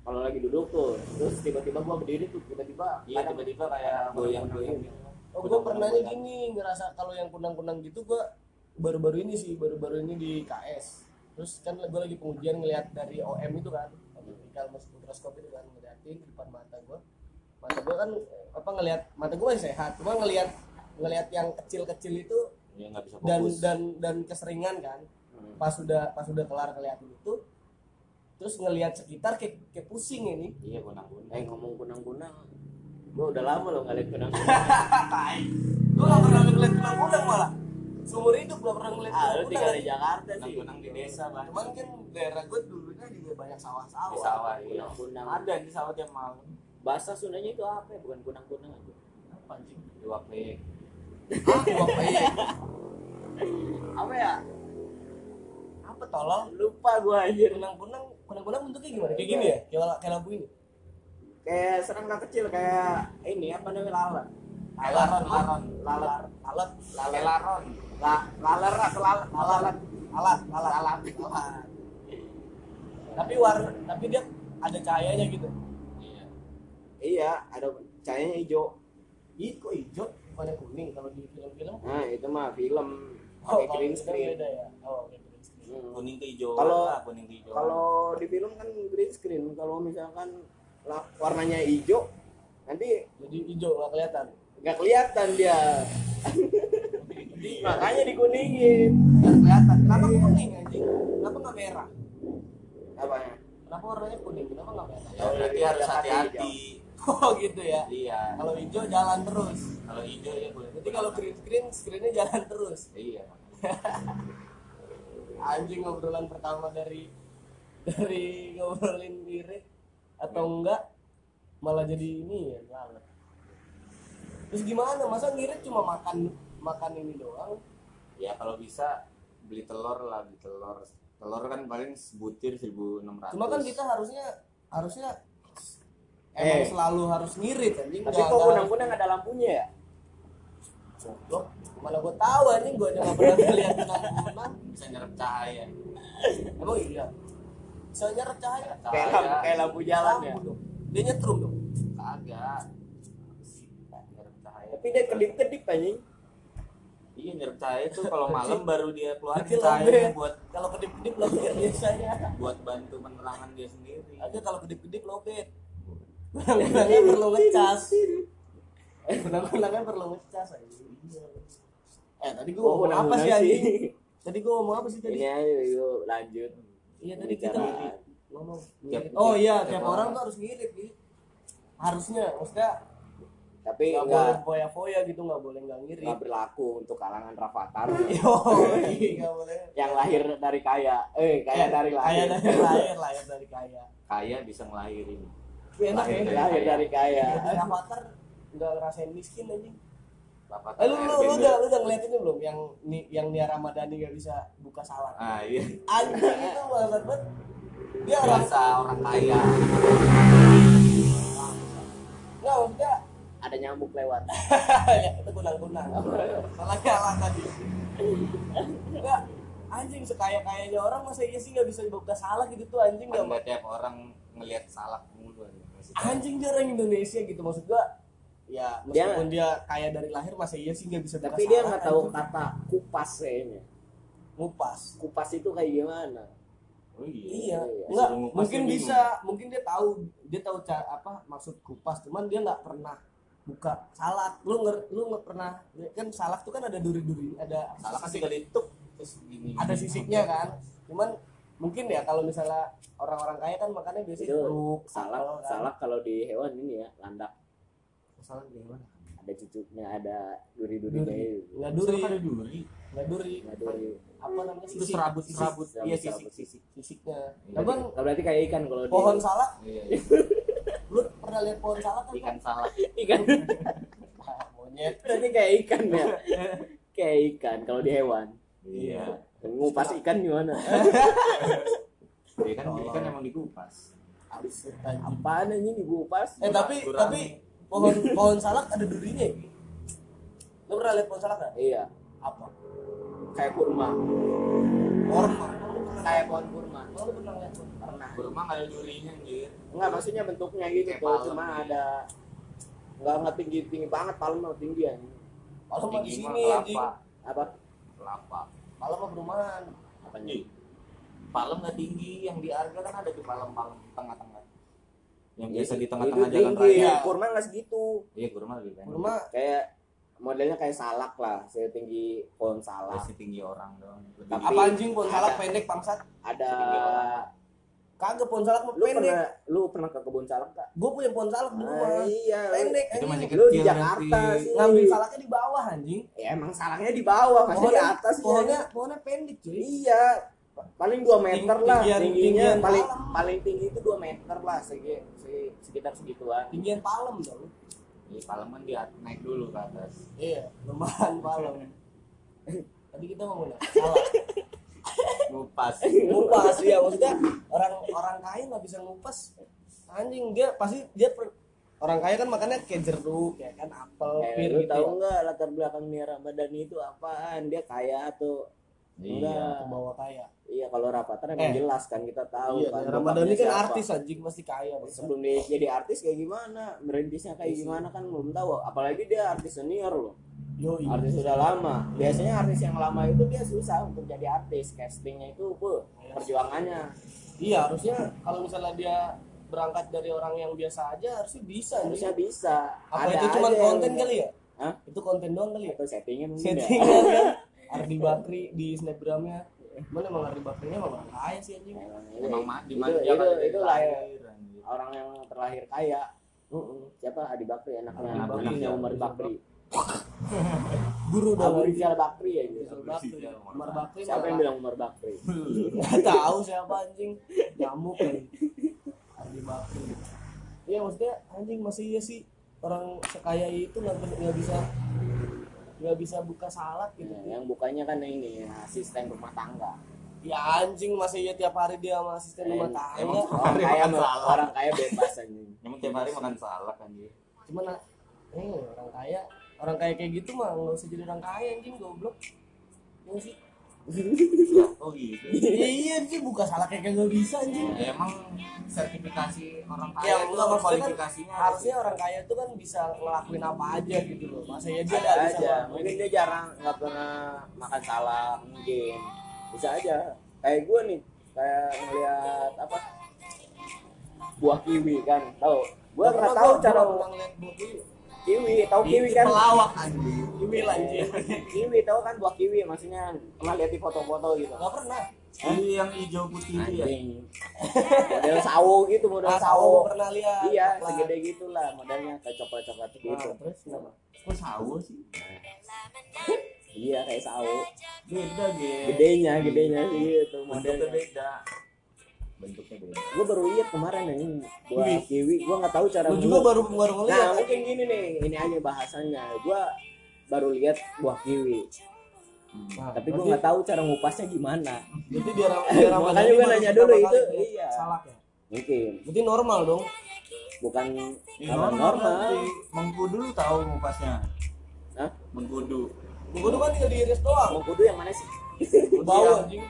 Speaker 3: kalau lagi duduk tuh terus tiba-tiba gue berdiri tuh tiba-tiba
Speaker 2: iya tiba-tiba kayak goyang-goyang gitu.
Speaker 1: Oh gue pernahnya gini ngerasa kalau yang kunang-kunang gitu gue baru-baru ini sih baru-baru ini di KS terus kan gue lagi pengujian ngeliat dari OM itu kan optical mikroskop itu kan ngeliatin di depan mata gue mata gue kan apa ngelihat mata gue masih sehat cuma ngelihat ngelihat yang kecil-kecil itu
Speaker 2: ya bisa
Speaker 1: dan
Speaker 2: fokus.
Speaker 1: dan dan keseringan kan.
Speaker 3: Hmm.
Speaker 1: pas sudah pas sudah kelar ngeliatin itu terus ngelihat sekitar kayak, kayak pusing ini.
Speaker 2: Iya kunang-kunang
Speaker 3: eh ngomong kunang-kunang gue udah lama loh ngeliat kunang-kunang
Speaker 1: gue gak pernah ngeliat kunang-kunang malah. Seumur hidup gak pernah ngeliat
Speaker 3: ah lu tinggal di
Speaker 1: kunang-kunang
Speaker 3: Jakarta sih.
Speaker 2: Kunang-kunang di desa bang.
Speaker 1: Cuman kan daerah gue dulunya juga banyak
Speaker 2: di
Speaker 1: sawah-sawah
Speaker 2: sawah iya.
Speaker 3: Kunang-kunang
Speaker 2: ada di sawah tiap malam.
Speaker 3: Bahasa Sundanya itu apa ya? Bukan kunang-kunang aja.
Speaker 1: Apa anjing?
Speaker 2: Dua
Speaker 1: ah [LAUGHS] apa ya
Speaker 3: apa ya
Speaker 1: apa tolong.
Speaker 3: Lupa gue anjir.
Speaker 1: Kunang-kunang kunang-kunang bentuknya gimana? Kayak gini ya? Kayak, kayak lampu ini.
Speaker 3: Kayak serangga kecil kayak ini apa namanya lalat. Lalat
Speaker 1: alat
Speaker 2: kayak laron
Speaker 3: la lalat atau lalat? Lalat.
Speaker 1: Alat alat alat alat tapi warna tapi dia ada cahayanya gitu.
Speaker 2: Iya
Speaker 3: iya ada cahayanya hijau.
Speaker 1: Ih, kok hijau? Bukannya kuning kalau di film-film?
Speaker 3: Nah itu mah film.
Speaker 1: Oh,
Speaker 3: pakai green screen.
Speaker 1: beda ya? Oh green screen
Speaker 3: Hmm.
Speaker 2: kuning ke hijau
Speaker 3: Kalau-
Speaker 2: lah, kuning ke hijau.
Speaker 3: kalau di film kan green screen. Kalau misalkan la- warnanya hijau nanti
Speaker 1: jadi hijau nggak kelihatan?
Speaker 3: nggak kelihatan dia. [LAUGHS] Makanya dikuningin.
Speaker 1: Nggak kelihatan. Kenapa kuning anjing? Kenapa nggak merah?
Speaker 3: Apanya?
Speaker 1: Kenapa warnanya kuning? Kenapa nggak merah?
Speaker 2: Ya berarti harus hati-hati. [LAUGHS]
Speaker 1: oh gitu ya?
Speaker 2: Iya.
Speaker 1: Kalau hijau jalan terus.
Speaker 2: Kalau hijau ya boleh.
Speaker 1: Berarti kalau green screen, screennya jalan terus.
Speaker 2: iya [LAUGHS]
Speaker 1: Anjing ngobrolan pertama dari dari ngobrolin lirik atau enggak malah jadi ini ya banget. Terus gimana? Masa ngirit cuma makan makan ini doang?
Speaker 2: ya kalau bisa beli telur lah beli telur telur kan paling sebutir 1600
Speaker 1: Cuma kan kita harusnya harusnya emang
Speaker 3: Eh.
Speaker 1: selalu harus ngirit anjing.
Speaker 3: tapi
Speaker 1: Nggak-
Speaker 3: kok kunang-kunang ada lampunya ya
Speaker 1: Goblok. Mana gua tahu anjing gua aja nggak pernah ngeliat kunang-kunang.
Speaker 2: bisa nyerap cahaya
Speaker 1: Emang iya. Bisa nyerap cahaya.
Speaker 3: kayak lampu, kayak lampu jalan ya
Speaker 1: dong. Dia nyetrum dong.
Speaker 2: kagak nyerap cahaya
Speaker 3: tapi dia kedip-kedip anjing
Speaker 2: iya nyerap cahaya tuh kalau malam baru dia keluarin
Speaker 1: Kecil
Speaker 2: cahaya buat
Speaker 1: Kalau kedip-kedip lobet biasanya.
Speaker 2: buat bantu penerangan dia sendiri
Speaker 1: Ada kalau kedip-kedip lobet. Kunang-kunangnya perlu ngecas. Eh, kunang-kunangnya perlu ngecas aja. Eh, tadi gua
Speaker 3: Oh,
Speaker 1: ngomong apa sih anjing?
Speaker 3: sih.
Speaker 1: Tadi gua ngomong apa sih tadi?
Speaker 3: ini aja yuk lanjut
Speaker 1: Iya, tadi kita ngomong. Oh iya,
Speaker 2: tiap orang.
Speaker 1: tuh harus ngirit, Bi. Harusnya, maksudnya
Speaker 3: tapi
Speaker 1: nggak boleh foya-foya gitu, nggak boleh nggak ngirit.
Speaker 3: nggak berlaku untuk kalangan [LAUGHS]
Speaker 1: Yo, nggak boleh.
Speaker 3: yang lahir dari kaya eh kaya dari
Speaker 1: Kaya
Speaker 3: lahir
Speaker 1: dari lahir, [LAUGHS] lahir dari kaya.
Speaker 2: kaya bisa ngelahirin
Speaker 1: enak ya.
Speaker 2: Lahir
Speaker 3: dari kaya
Speaker 1: Dari Avatar nggak ngerasain miskin anjing.
Speaker 2: Bapak
Speaker 1: Eh, lu, lu, lu udah lu udah ngeliat ini belum yang ni, yang Nia Ramadhani gak bisa buka salad.
Speaker 2: ah iya
Speaker 1: Anjing itu banget banget. Dia orang
Speaker 2: biasa orang kaya
Speaker 1: nggak maksudnya
Speaker 3: ada nyamuk lewat [LAUGHS]
Speaker 1: ya itu kunang-kunang. Salah kalah tadi. Enggak anjing sekaya kayanya orang masa iya sih nggak bisa buka salad gitu tuh anjing nggak
Speaker 2: tiap orang ngelihat salak mulu
Speaker 1: anjing dia orang Indonesia gitu maksud gua ya
Speaker 3: Dia-
Speaker 1: meskipun dia, kaya dari lahir masa iya sih nggak bisa
Speaker 3: tapi dia
Speaker 1: salak,
Speaker 3: nggak tahu kata kupas kayaknya.
Speaker 1: Ngupas
Speaker 3: kupas itu kayak gimana?
Speaker 2: Oh iya.
Speaker 1: iya.
Speaker 3: Iya.
Speaker 1: enggak
Speaker 2: Suruh ngupas
Speaker 1: mungkin
Speaker 2: dia
Speaker 1: bisa mungkin dia tahu dia tahu cara apa maksud kupas. Cuman dia nggak pernah buka salak lu nger, lu nggak pernah kan salak tuh kan ada duri-duri ada
Speaker 2: Salah kan dituk terus gini.
Speaker 1: ada sisiknya kan. Cuman mungkin ya kalau misalnya orang-orang kaya kan makannya biasanya
Speaker 3: Itu
Speaker 1: jeruk
Speaker 3: salak
Speaker 1: kan.
Speaker 3: salak kalau di hewan ini ya landak
Speaker 1: salak di mana
Speaker 3: ada cucuknya ada duri-durinya
Speaker 1: Duri.
Speaker 3: itu
Speaker 1: nggak
Speaker 2: Duri
Speaker 1: duri
Speaker 2: ada duri.
Speaker 1: nggak duri
Speaker 3: Nggak duri
Speaker 1: apa namanya
Speaker 2: Itu
Speaker 1: sisik
Speaker 2: serabut
Speaker 1: Sisik.
Speaker 2: serabut.
Speaker 3: Serabut,
Speaker 2: Iya sisik sisik.
Speaker 1: sisiknya
Speaker 2: Iya.
Speaker 1: Emang
Speaker 3: Nah, berarti kayak ikan kalau di
Speaker 1: pohon salak
Speaker 2: Iya. iya.
Speaker 1: lu pernah lihat pohon salak kan
Speaker 2: Ikan salak.
Speaker 3: ikan
Speaker 1: Ah, monyet
Speaker 3: berarti kayak ikan ya [LAUGHS] kayak ikan kalau di hewan
Speaker 2: Iya.
Speaker 3: ngupas ikan gimana
Speaker 2: Ikan ikan emang dikupas.
Speaker 1: Anjing.
Speaker 3: apaan aja nih ngupas
Speaker 1: eh tapi tapi pohon pohon salak ada durinya ya lu pernah lihat pohon salak nggak?
Speaker 3: Iya.
Speaker 1: Apa?
Speaker 3: Kayak kurma.
Speaker 1: Korma
Speaker 3: kayak pohon kurma.
Speaker 1: Emang lu pernah lihat pohon?
Speaker 3: Pernah.
Speaker 2: Kurma nggak ada durinya anjir.
Speaker 3: enggak maksudnya bentuknya gitu
Speaker 2: Kayak
Speaker 3: tuh
Speaker 2: palem.
Speaker 3: cuma
Speaker 2: gitu.
Speaker 3: ada nggak nggak tinggi tinggi banget palem mah tinggi ya
Speaker 1: mah di sini
Speaker 2: kelapa.
Speaker 3: apa?
Speaker 2: Kelapa.
Speaker 1: Malam mah perumahan.
Speaker 3: apanya
Speaker 2: Ih, Palem nggak tinggi, yang di Arga kan ada di palem-palem tengah-tengah. Yang biasa di tengah-tengah jalan
Speaker 3: tinggi.
Speaker 2: raya.
Speaker 3: kurma nggak segitu
Speaker 2: Iya, kurma lebih pendek.
Speaker 1: Kurma
Speaker 3: kayak modelnya kayak salak lah setinggi pohon salak
Speaker 2: Masih tinggi orang dong.
Speaker 3: Tapi-
Speaker 1: apa anjing pohon salak
Speaker 3: ada- [LAUGHS]
Speaker 1: pendek bangsat?
Speaker 3: ada
Speaker 2: Setinggi.
Speaker 1: Kagak pohon salak mah
Speaker 3: lu
Speaker 1: pendek.
Speaker 3: pernah lu pernah ke kebun salak gak?
Speaker 1: Gue punya pohon salak di rumah.
Speaker 3: Ah, iya
Speaker 1: Pendek
Speaker 2: Itu masih
Speaker 3: lu di
Speaker 2: kecil
Speaker 3: Jakarta sih
Speaker 1: Ngambil salaknya di bawah anjing.
Speaker 3: ya emang salaknya di bawah masih di atas ya.
Speaker 1: Pohonnya pohonnya pendek cuy.
Speaker 3: iya paling 2 meter
Speaker 1: Ting-
Speaker 3: lah
Speaker 1: tinggian-
Speaker 3: tingginya
Speaker 1: tinggian
Speaker 3: paling
Speaker 1: palem.
Speaker 3: paling tinggi itu 2 meter lah segi, segi- sekitar segituan
Speaker 1: Tinggian palem dong.
Speaker 2: Iya, palem kan dia naik dulu ke atas.
Speaker 1: Iya, lumayan palem. Tadi kita mau mana? Salak.
Speaker 2: Ngupas.
Speaker 1: ngupas ya maksudnya orang orang kaya nggak bisa ngupas anjing dia pasti dia per- orang kaya kan makannya kayak jeruk ya kan apel
Speaker 3: Eh,
Speaker 1: pir
Speaker 3: lu
Speaker 1: gitu
Speaker 3: tahu
Speaker 1: ya.
Speaker 3: nggak latar belakang Nia Ramadhani itu apaan dia kaya atau
Speaker 2: Iya.
Speaker 1: ke bawah kaya.
Speaker 3: Iya kalau Rapatar emang
Speaker 1: Eh.
Speaker 3: jelas kan kita tahu
Speaker 1: iya
Speaker 3: kan
Speaker 1: Ramadan ini kan
Speaker 3: siapa.
Speaker 1: artis anjing pasti kaya
Speaker 3: sebelum dia jadi artis kayak gimana? Merintisnya kayak
Speaker 1: Iya.
Speaker 3: gimana kan belum tahu. Apalagi dia artis senior loh.
Speaker 1: Yo
Speaker 3: artis sudah lama. Biasanya artis yang lama itu dia susah untuk jadi artis. Castingnya itu bu perjuangannya.
Speaker 1: Iya harusnya kalau misalnya dia berangkat dari orang yang biasa aja harusnya bisa
Speaker 3: harusnya
Speaker 1: anjing.
Speaker 3: bisa.
Speaker 1: Apa
Speaker 3: Ada
Speaker 1: itu cuma konten kali ya?
Speaker 3: Hah?
Speaker 1: itu konten doang kali ya?
Speaker 3: Atau settingnya mungkin ya
Speaker 1: settingan kan [LAUGHS] Ardi Bakri di snapgramnya. Mana emang Ardi Bakrinya? Emang orang kaya sih anjing.
Speaker 3: Emang iya.
Speaker 2: Emang ma-
Speaker 3: itu, itu, itu lahir? orang yang terlahir kaya.
Speaker 1: Heeh.
Speaker 3: siapa? Adi Bakri anaknya
Speaker 2: Adi Bakri,
Speaker 3: anaknya
Speaker 2: ya.
Speaker 3: Umar Bakri. [LAUGHS]
Speaker 1: Guru dong.
Speaker 3: Abu Rizal Bakri ya gitu.
Speaker 1: Bakri Umar Bakri
Speaker 3: siapa yang
Speaker 1: mah-
Speaker 3: bilang Umar Bakri? [LAUGHS]
Speaker 1: Gak tahu siapa anjing. Nyamuk kali Ardi Bakri. Iya maksudnya anjing masih iya sih. Orang sekaya itu nggak nggak bisa nggak bisa buka salak gitu.
Speaker 3: Nah, yang bukanya kan ini asisten rumah tangga.
Speaker 1: Ya anjing masih iya tiap hari dia sama asisten rumah
Speaker 3: Em-
Speaker 1: tangga.
Speaker 2: emang
Speaker 3: orang kaya orang kaya bebas anjing.
Speaker 2: Emang tiap hari makan salak anjir.
Speaker 1: cuman eh orang kaya orang kaya kayak gitu mah nggak usah jadi orang kaya anjing goblok. Ya nggak sih
Speaker 2: Oh gitu.
Speaker 1: iya sih buka salak kayak nggak bisa anjing
Speaker 2: Ya, emang sertifikasi orang kaya
Speaker 1: Ya,
Speaker 2: itu
Speaker 1: kan
Speaker 2: kualifikasinya ada
Speaker 1: harusnya orang kaya itu kan bisa ngelakuin apa aja gitu loh. Masa ya dia
Speaker 3: ada
Speaker 1: bisa
Speaker 3: aja. mungkin dia jarang nggak pernah makan salak mungkin. Bisa aja. Kayak gue nih kayak ngeliat apa? Buah kiwi kan tahu? Gue
Speaker 1: Nggak
Speaker 3: tahu
Speaker 1: gua-
Speaker 3: cara
Speaker 1: ngeliat buah kiwi.
Speaker 3: Kiwi tahu
Speaker 2: Di-
Speaker 3: kiwi kan?
Speaker 2: Pelawak anjir.
Speaker 1: kiwi lah anjing. [LAUGHS]
Speaker 3: Kiwi tahu kan? Buah kiwi maksudnya pernah lihat di foto-foto gitu.
Speaker 1: Nggak pernah.
Speaker 2: Ini yang hijau putih itu ya.
Speaker 3: anjing. Model sawo gitu model
Speaker 1: ah
Speaker 3: sawo
Speaker 1: pernah lihat.
Speaker 3: Iya
Speaker 1: Coklat.
Speaker 3: segede gitulah modelnya kayak coklat coklat
Speaker 1: Nah,
Speaker 3: gitu.
Speaker 1: terus kenapa?
Speaker 2: Kok sawo sih?
Speaker 3: iya kayak sawo.
Speaker 2: Beda gitu.
Speaker 3: gedenya gedenya sih gitu
Speaker 2: Bentuknya
Speaker 3: modelnya.
Speaker 2: beda. Bentuknya beda.
Speaker 3: gue baru lihat kemarin ya ini buah
Speaker 1: Kiwi.
Speaker 3: gue nggak tahu cara ngelu-
Speaker 1: juga baru baru
Speaker 3: nah
Speaker 1: ngeliat
Speaker 3: mungkin gini nih ini aja bahasannya gue baru lihat buah kiwi
Speaker 1: Nah,
Speaker 3: tapi gue nggak tahu cara ngupasnya gimana
Speaker 1: Berarti dia dia [LAUGHS]
Speaker 3: Makanya
Speaker 1: baru
Speaker 3: nanya dulu itu, iya.
Speaker 1: Salak ya.
Speaker 3: mungkin
Speaker 1: Berarti normal dong.
Speaker 3: bukan
Speaker 2: Ini
Speaker 3: normal,
Speaker 2: normal. Mengkudu tahu ngupasnya?
Speaker 3: Hah?
Speaker 2: Mengkudu.
Speaker 1: Tuh kan tinggal diiris doang.
Speaker 3: mau kudu yang mana sih
Speaker 1: Bau anjing,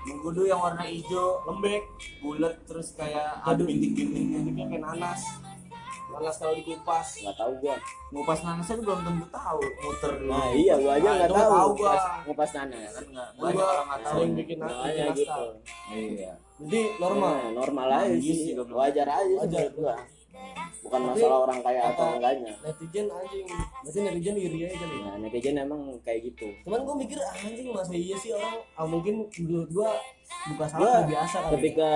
Speaker 2: Mengkudu yang warna hijau,
Speaker 1: lembek,
Speaker 2: bulat terus kayak ada bintik-bintiknya.
Speaker 1: bentuknya kayak nanas. nanas kalau dikupas
Speaker 3: nggak tahu gua
Speaker 2: ngupas nanasnya lu belum tentu tahu muter dulu
Speaker 3: nah iya gua aja
Speaker 1: Nah,
Speaker 3: nggak
Speaker 1: itu
Speaker 3: tahu
Speaker 1: tahu gua.
Speaker 3: ngupas, nanas
Speaker 2: kan nggak banyak orang nggak tahu
Speaker 1: sering bikin nas-
Speaker 3: Makanya
Speaker 1: bikin
Speaker 3: gitu
Speaker 1: nastar.
Speaker 2: iya
Speaker 1: jadi normal
Speaker 3: Nah, normal aja
Speaker 2: Manggis
Speaker 3: sih
Speaker 2: juga belum.
Speaker 3: wajar aja sih
Speaker 1: Wajar.
Speaker 3: gua bukan
Speaker 1: Tapi
Speaker 3: masalah orang kaya atau enggaknya.
Speaker 1: Netizen anjing. Berarti netizen iri aja kali ya?
Speaker 3: Nah netizen emang kayak gitu.
Speaker 1: Cuman gue mikir ah, anjing masa iya sih orang? Ah, mungkin menurut gue buka salah
Speaker 3: Gua
Speaker 1: biasa kali
Speaker 3: ketika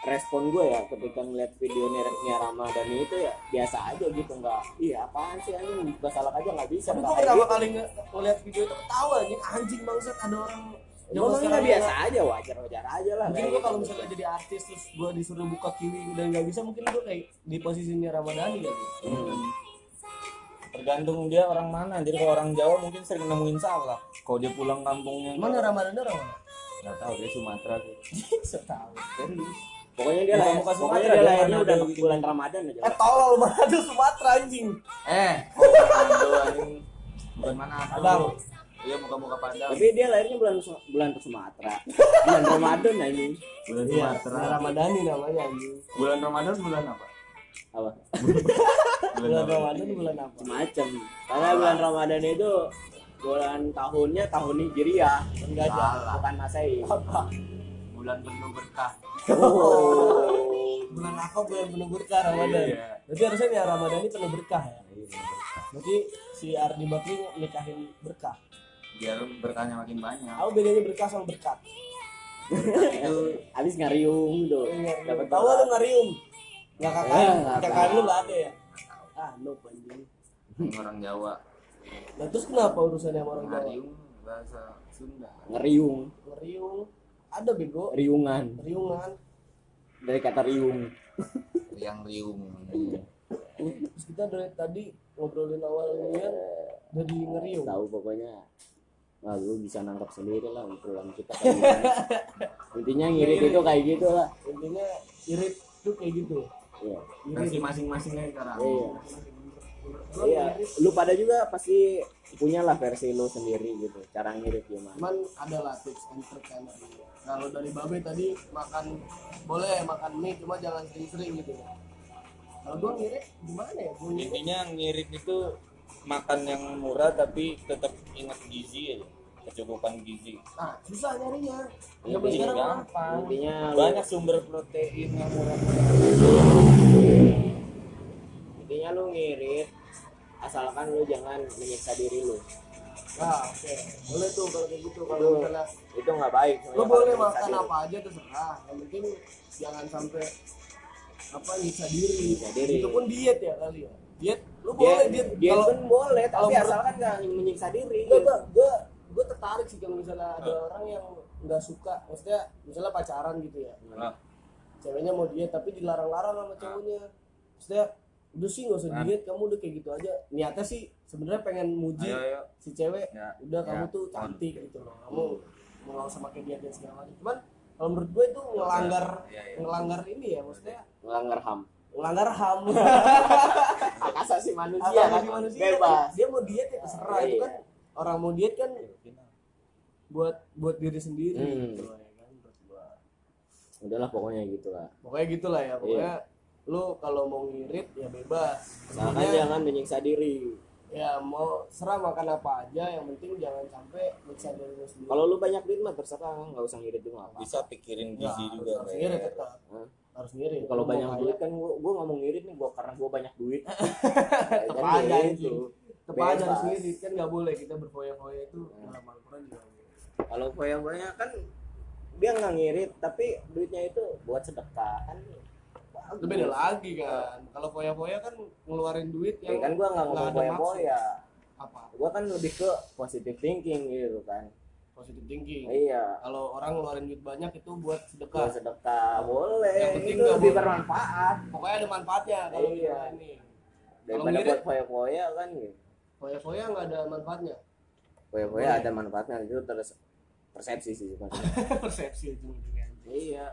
Speaker 3: respon gue ya ketika ngeliat video Nia Ramadhani itu ya biasa aja gitu nggak iya apaan sih anjing? Buka salah aja nggak bisa
Speaker 1: tapi gue pertama
Speaker 3: gitu.
Speaker 1: kali nge- ngeliat video itu ketawa anjing. Anjing bangsat ada orang
Speaker 3: Gua mah nggak biasa aja wajar wajar aja lah.
Speaker 1: Mungkin gue
Speaker 3: gitu.
Speaker 1: kalau misalnya jadi artis terus gue disuruh buka kiwi dan nggak bisa mungkin gue kayak di posisinya Ramadhani kali
Speaker 3: Hmm.
Speaker 2: tergantung dia orang mana. Jadi kalau orang Jawa mungkin sering nemuin salah. Kalau dia pulang kampungnya
Speaker 1: mana Ramadhani orang mana?
Speaker 2: Nggak tahu dia Sumatera sih. [LAUGHS]
Speaker 1: So tau
Speaker 2: serius.
Speaker 3: Pokoknya dia lahir
Speaker 2: muka
Speaker 3: pokoknya
Speaker 2: Sumatera,
Speaker 3: dia lahirnya udah bulan Ramadan aja.
Speaker 1: Eh tolol mana ada Sumatera anjing?
Speaker 2: Eh. Bukan mana
Speaker 1: Padang.
Speaker 2: Iya muka-muka Padang
Speaker 3: tapi dia lahirnya bulan bulan Sumatera. Bulan Ramadan ini
Speaker 2: bulan
Speaker 1: iya
Speaker 2: Sumatera.
Speaker 1: Ramadhani namanya anjing.
Speaker 2: Bulan Ramadan bulan apa?
Speaker 3: Apa? [LAUGHS]
Speaker 1: Bulan Ramadan bulan apa?
Speaker 3: Macam karena bulan Ramadan itu bulan tahunnya tahun Hijriah.
Speaker 1: Enggak aja
Speaker 2: Salah.
Speaker 3: bukan Masehi.
Speaker 1: Apa
Speaker 2: bulan penuh berkah.
Speaker 3: Oh.
Speaker 1: Bulan apa bulan penuh berkah Ramadan.
Speaker 2: Iya.
Speaker 1: berarti harusnya ya Ramadan ini penuh berkah ya? Berarti si Ardi Bakri nikahin berkah
Speaker 2: biar berkahnya makin banyak
Speaker 1: Apa bedanya berkah sama berkat?
Speaker 2: itu
Speaker 3: habis ngariung tuh
Speaker 1: Dapat tahu lu ngarium. Enggak kakak,
Speaker 3: Eh, nggak
Speaker 1: kakak lu enggak ada ya? Ah, no anjing.
Speaker 2: orang Jawa
Speaker 1: Nah, terus kenapa urusannya sama orang Jawa?
Speaker 2: ngariung bahasa Sunda
Speaker 3: ngeriung
Speaker 1: Ngeriung. Ada bego,
Speaker 3: riungan
Speaker 1: riungan.
Speaker 3: dari kata riung
Speaker 2: yang riung
Speaker 1: Terus kita dari tadi ngobrolin awal ini dari ngeriung.
Speaker 3: tahu pokoknya Wah, lu bisa nangkap sendiri lah obrolan kita kayak gimana. [LAUGHS] intinya ngirit itu kayak gitu lah.
Speaker 1: Intinya irit tuh kayak gitu.
Speaker 3: iya.
Speaker 2: Versi masing-masing aja sekarang
Speaker 3: iya. Iya.
Speaker 1: Ngirit,
Speaker 3: lu pada juga pasti punya lah versi lu sendiri gitu cara ngirit gimana.
Speaker 1: Cuman ada lah tips and trick kan dari kalau dari babe tadi makan boleh makan mie cuma jangan sering-sering gitu. Kalau gua ngirit gimana ya? Gua ngirit.
Speaker 2: Intinya ngirit itu makan yang murah tapi tetap ingat gizi aja. Kecukupan gizi.
Speaker 1: Ah susah nyarinya. Zaman sekarang
Speaker 2: gampang.
Speaker 3: intinya lu,
Speaker 2: banyak sumber protein yang murah.
Speaker 3: Intinya lu ngirit asalkan lu jangan menyiksa diri lu.
Speaker 1: Nah oke. Boleh tuh kalau kayak gitu kalau
Speaker 3: Lu-
Speaker 1: misalnya.
Speaker 3: itu nggak baik
Speaker 1: lo boleh makan apa aja terserah. Yang penting jangan sampai apa nyiksa diri.
Speaker 3: Nyiksa diri.
Speaker 1: itu pun diet ya kali ya diet lu boleh
Speaker 3: dia,
Speaker 1: diet
Speaker 3: dia
Speaker 1: kalau
Speaker 3: pun boleh
Speaker 1: kalau
Speaker 3: tapi
Speaker 1: menurut-
Speaker 3: asalkan nggak menyiksa diri.
Speaker 1: Gue gue gue tertarik sih kalau misalnya ada orang yang nggak suka. Maksudnya misalnya pacaran gitu ya.
Speaker 2: Nah,
Speaker 1: ceweknya mau diet tapi dilarang-larang sama cowoknya maksudnya udah sih nggak usah
Speaker 2: Nah.
Speaker 1: diet kamu udah kayak gitu aja. Niatnya sih sebenarnya pengen muji
Speaker 2: ayo ayo.
Speaker 1: si cewek
Speaker 2: Ya,
Speaker 1: udah kamu
Speaker 2: ya,
Speaker 1: tuh
Speaker 2: on.
Speaker 1: cantik gitu loh. Kamu mau nggak usah pakai diet dan segala macam. Cuman kalau menurut gue itu ngelanggar
Speaker 2: Ya, ya.
Speaker 1: ngelanggar ini ya maksudnya
Speaker 3: melanggar ham
Speaker 1: ngelanggar ham. [LAUGHS]
Speaker 3: Hak asasi manusia
Speaker 1: Hak
Speaker 3: kan?
Speaker 1: manusia.
Speaker 3: Bebas.
Speaker 1: Dia mau diet ya terserah. Itu
Speaker 3: Iya.
Speaker 1: kan orang mau diet kan buat buat diri sendiri.
Speaker 3: Hmm.
Speaker 1: gitu ya kan gua.
Speaker 3: udahlah pokoknya gitu lah
Speaker 1: pokoknya gitulah ya. Pokoknya
Speaker 3: Iya.
Speaker 1: lu kalau mau ngirit ya bebas.
Speaker 3: Asalkan jangan menyiksa diri
Speaker 1: ya mau serah makan apa aja yang penting jangan sampai nyiksa diri lu sendiri.
Speaker 3: Kalau lu banyak duit mah terserah nggak usah ngirit juga apa
Speaker 2: bisa pikirin
Speaker 1: Ya,
Speaker 2: gizi
Speaker 1: harus-
Speaker 2: juga
Speaker 1: harus ngirit tetap.
Speaker 3: Hah?
Speaker 1: harus ngirit.
Speaker 3: Kalau banyak
Speaker 1: kaya,
Speaker 3: duit kan gua, gua ngomong ngirit nih gua karena gua banyak duit. [LAUGHS]
Speaker 1: Tetep
Speaker 3: Kan
Speaker 1: aja
Speaker 3: gitu.
Speaker 1: anjing. tetep aja harus ngirit kan nggak boleh kita berfoya-foya itu. Dalam Al-Quran juga
Speaker 3: kalau foya-foya kan dia nggak ngirit tapi duitnya itu buat sedekah kan
Speaker 1: itu beda lagi kan. Kalau foya-foya kan ngeluarin duit
Speaker 3: ya
Speaker 1: yang
Speaker 3: kan gua nggak ngomong
Speaker 1: ada
Speaker 3: foya-foya.
Speaker 1: apa?
Speaker 3: Gua kan lebih ke positive thinking gitu kan.
Speaker 1: Positive thinking.
Speaker 3: Iya.
Speaker 1: Kalau orang ngeluarin duit banyak itu buat
Speaker 3: buat
Speaker 1: sedekah
Speaker 3: sedekah boleh.
Speaker 1: Yang penting
Speaker 3: itu lebih
Speaker 1: boleh.
Speaker 3: bermanfaat.
Speaker 1: Pokoknya ada manfaatnya kalau
Speaker 3: Iya.
Speaker 1: ini.
Speaker 3: Daripada buat foya-foya kan gitu.
Speaker 1: Foya-foya nggak ada manfaatnya.
Speaker 3: Foya-foya
Speaker 1: Boleh.
Speaker 3: ada manfaatnya itu terus persepsi sih [LAUGHS]
Speaker 1: persepsi ujung-ujungnya
Speaker 3: iya.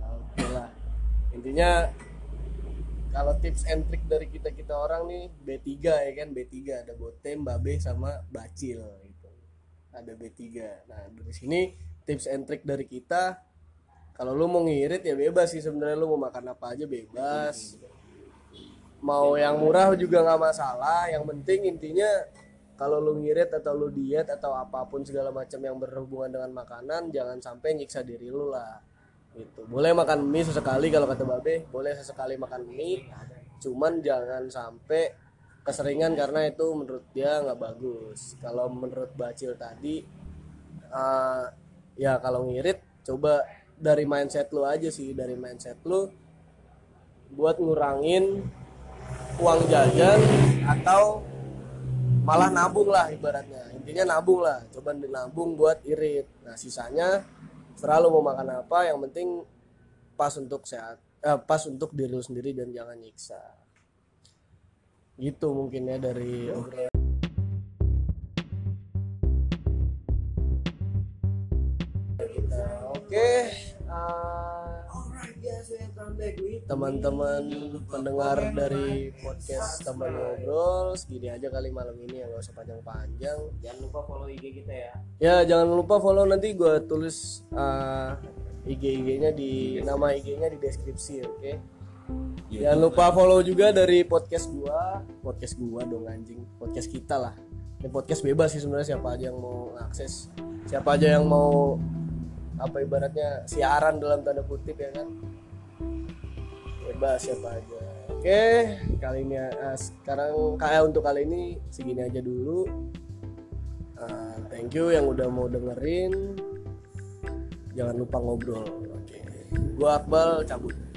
Speaker 1: Oke lah intinya kalau tips and trick dari kita kita orang nih B3 ya kan B3 ada Botem, Babe sama Bacil gitu. Ada B3. Nah, dari sini tips and trick dari kita kalau lu mau ngirit ya bebas sih sebenarnya lu mau makan apa aja bebas. mau yang murah juga nggak masalah yang penting intinya kalau lu ngirit atau lu diet atau apa pun segala macam yang berhubungan dengan makanan jangan sampai nyiksa diri lu lah gitu. Boleh makan mie sesekali kalau kata babe boleh sesekali makan mie. Cuman jangan sampai keseringan karena itu menurut dia nggak bagus. Kalau menurut bacil tadi eh, ya kalau ngirit coba dari mindset lu aja sih. Dari mindset lu buat ngurangin uang jajan atau malah nabung lah ibaratnya. Intinya nabung lah. Coba nabung buat irit. Nah sisanya selalu mau makan apa yang penting pas untuk sehat eh, pas untuk diri lu sendiri dan jangan nyiksa. Gitu mungkin ya dari obrolan. Kita oke eh, teman-teman pendengar dari podcast teman ngobrol segini aja kali malam ini ya nggak usah panjang-panjang.
Speaker 3: Jangan lupa follow IG kita ya.
Speaker 1: ya jangan lupa follow nanti gue tulis uh, IG IG-nya di nama IG-nya di deskripsi oke? Jangan lupa follow juga dari podcast gua. Podcast gua dong anjing. Podcast kita lah. Ini podcast bebas sih sebenarnya siapa aja yang mau akses. Siapa aja yang mau apa ibaratnya siaran dalam tanda kutip ya kan? Bebas siapa aja. Oke kali ini uh, sekarang kayak untuk kali ini segini aja dulu. Uh, thank you yang udah mau dengerin. Jangan lupa ngobrol. Oke. Gua Akbal cabut